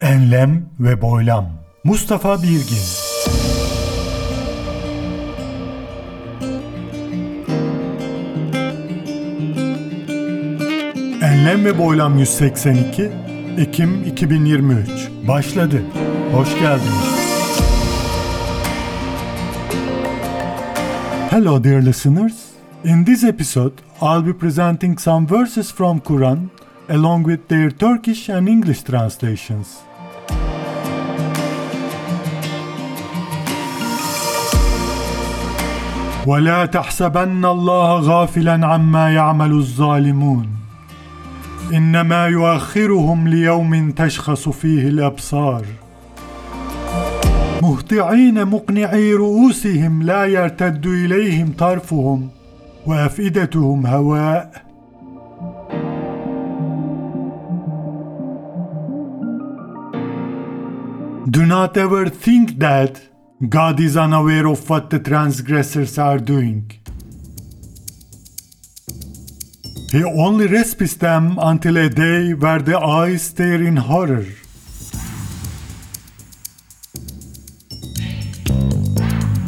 Enlem ve Boylam Mustafa Birgin Enlem ve Boylam 182 Ekim 2023 Başladı. Hoş geldiniz. Hello dear listeners. In this episode, I'll be presenting some verses from Quran along with their Turkish and English translations. ولا تحسبن الله غافلا عما يعمل الظالمون. إنما يؤخرهم ليوم تشخص فيه الأبصار. مهطعين مقنعي رؤوسهم لا يرتد إليهم طرفهم وأفئدتهم هواء. Do not ever think that God is unaware of what the transgressors are doing. He only respites them until a day where the eyes stare in horror.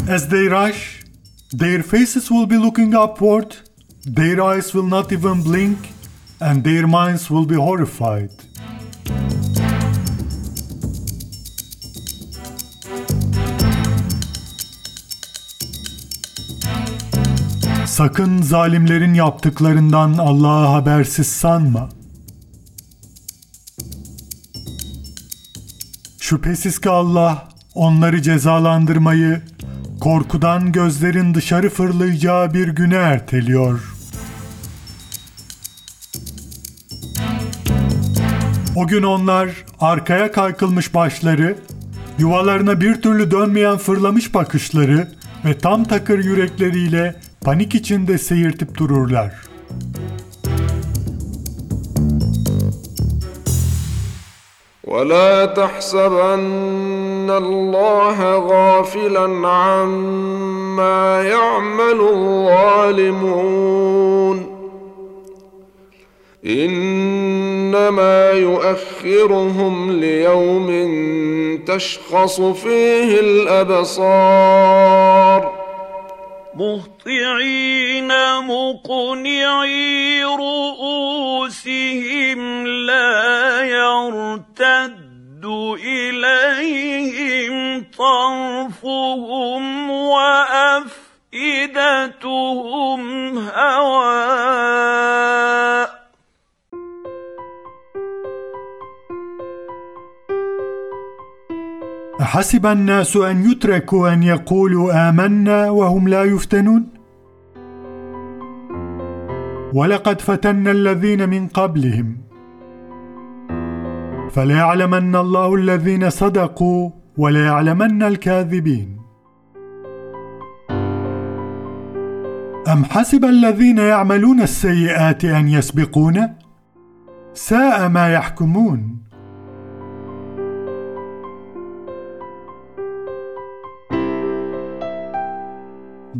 As they rush, their faces will be looking upward, their eyes will not even blink, and their minds will be horrified. Sakın zalimlerin yaptıklarından Allah'ı habersiz sanma. Şüphesiz ki Allah onları cezalandırmayı korkudan gözlerin dışarı fırlayacağı bir güne erteliyor. O gün onlar arkaya kaykılmış başları, yuvalarına bir türlü dönmeyen fırlamış bakışları ve tam takır yürekleriyle panik içinde seyirtip dururlar. ولا تحسبن الله غافلا عما يعمل الظالمون انما يؤخرهم ليوم تشخص فيه الابصار مهطعين مقنعي رؤوسهم لا يرتد إليهم طرفهم وأفئدتهم هواء أحسب الناس أن يتركوا أن يقولوا آمنا وهم لا يفتنون؟ ولقد فتنا الذين من قبلهم فليعلمن الله الذين صدقوا وليعلمن الكاذبين أم حسب الذين يعملون السيئات أن يسبقون؟ ساء ما يحكمون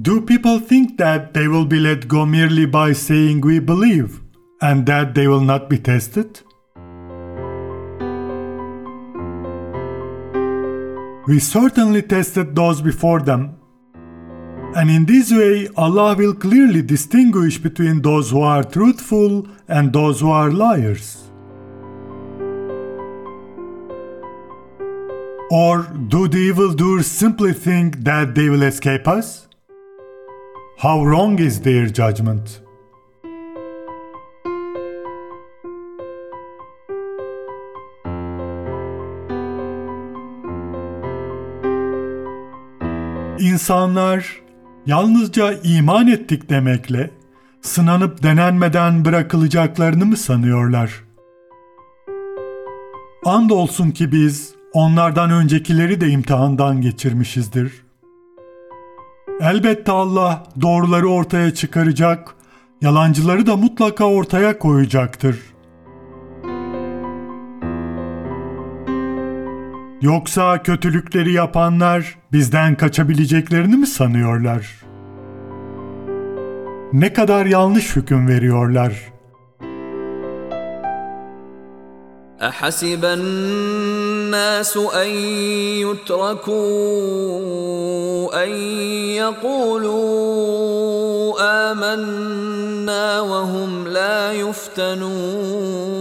Do people think that they will be let go merely by saying we believe and that they will not be tested? We certainly tested those before them. And in this way, Allah will clearly distinguish between those who are truthful and those who are liars. Or do the evildoers simply think that they will escape us? How wrong is their judgment? İnsanlar yalnızca iman ettik demekle sınanıp denenmeden bırakılacaklarını mı sanıyorlar? Andolsun ki biz onlardan öncekileri de imtihandan geçirmişizdir. Elbette Allah doğruları ortaya çıkaracak, yalancıları da mutlaka ortaya koyacaktır. Yoksa kötülükleri yapanlar bizden kaçabileceklerini mi sanıyorlar? Ne kadar yanlış hüküm veriyorlar. أحسب الناس أن يتركوا أن يقولوا آمنا وهم لا يفتنون.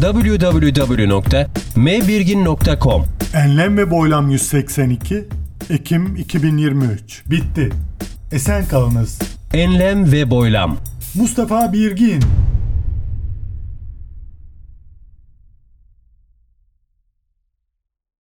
www.mbirgin.com Enlem ve Boylam 182 Ekim 2023 Bitti. Esen kalınız. Enlem ve boylam. Mustafa Birgin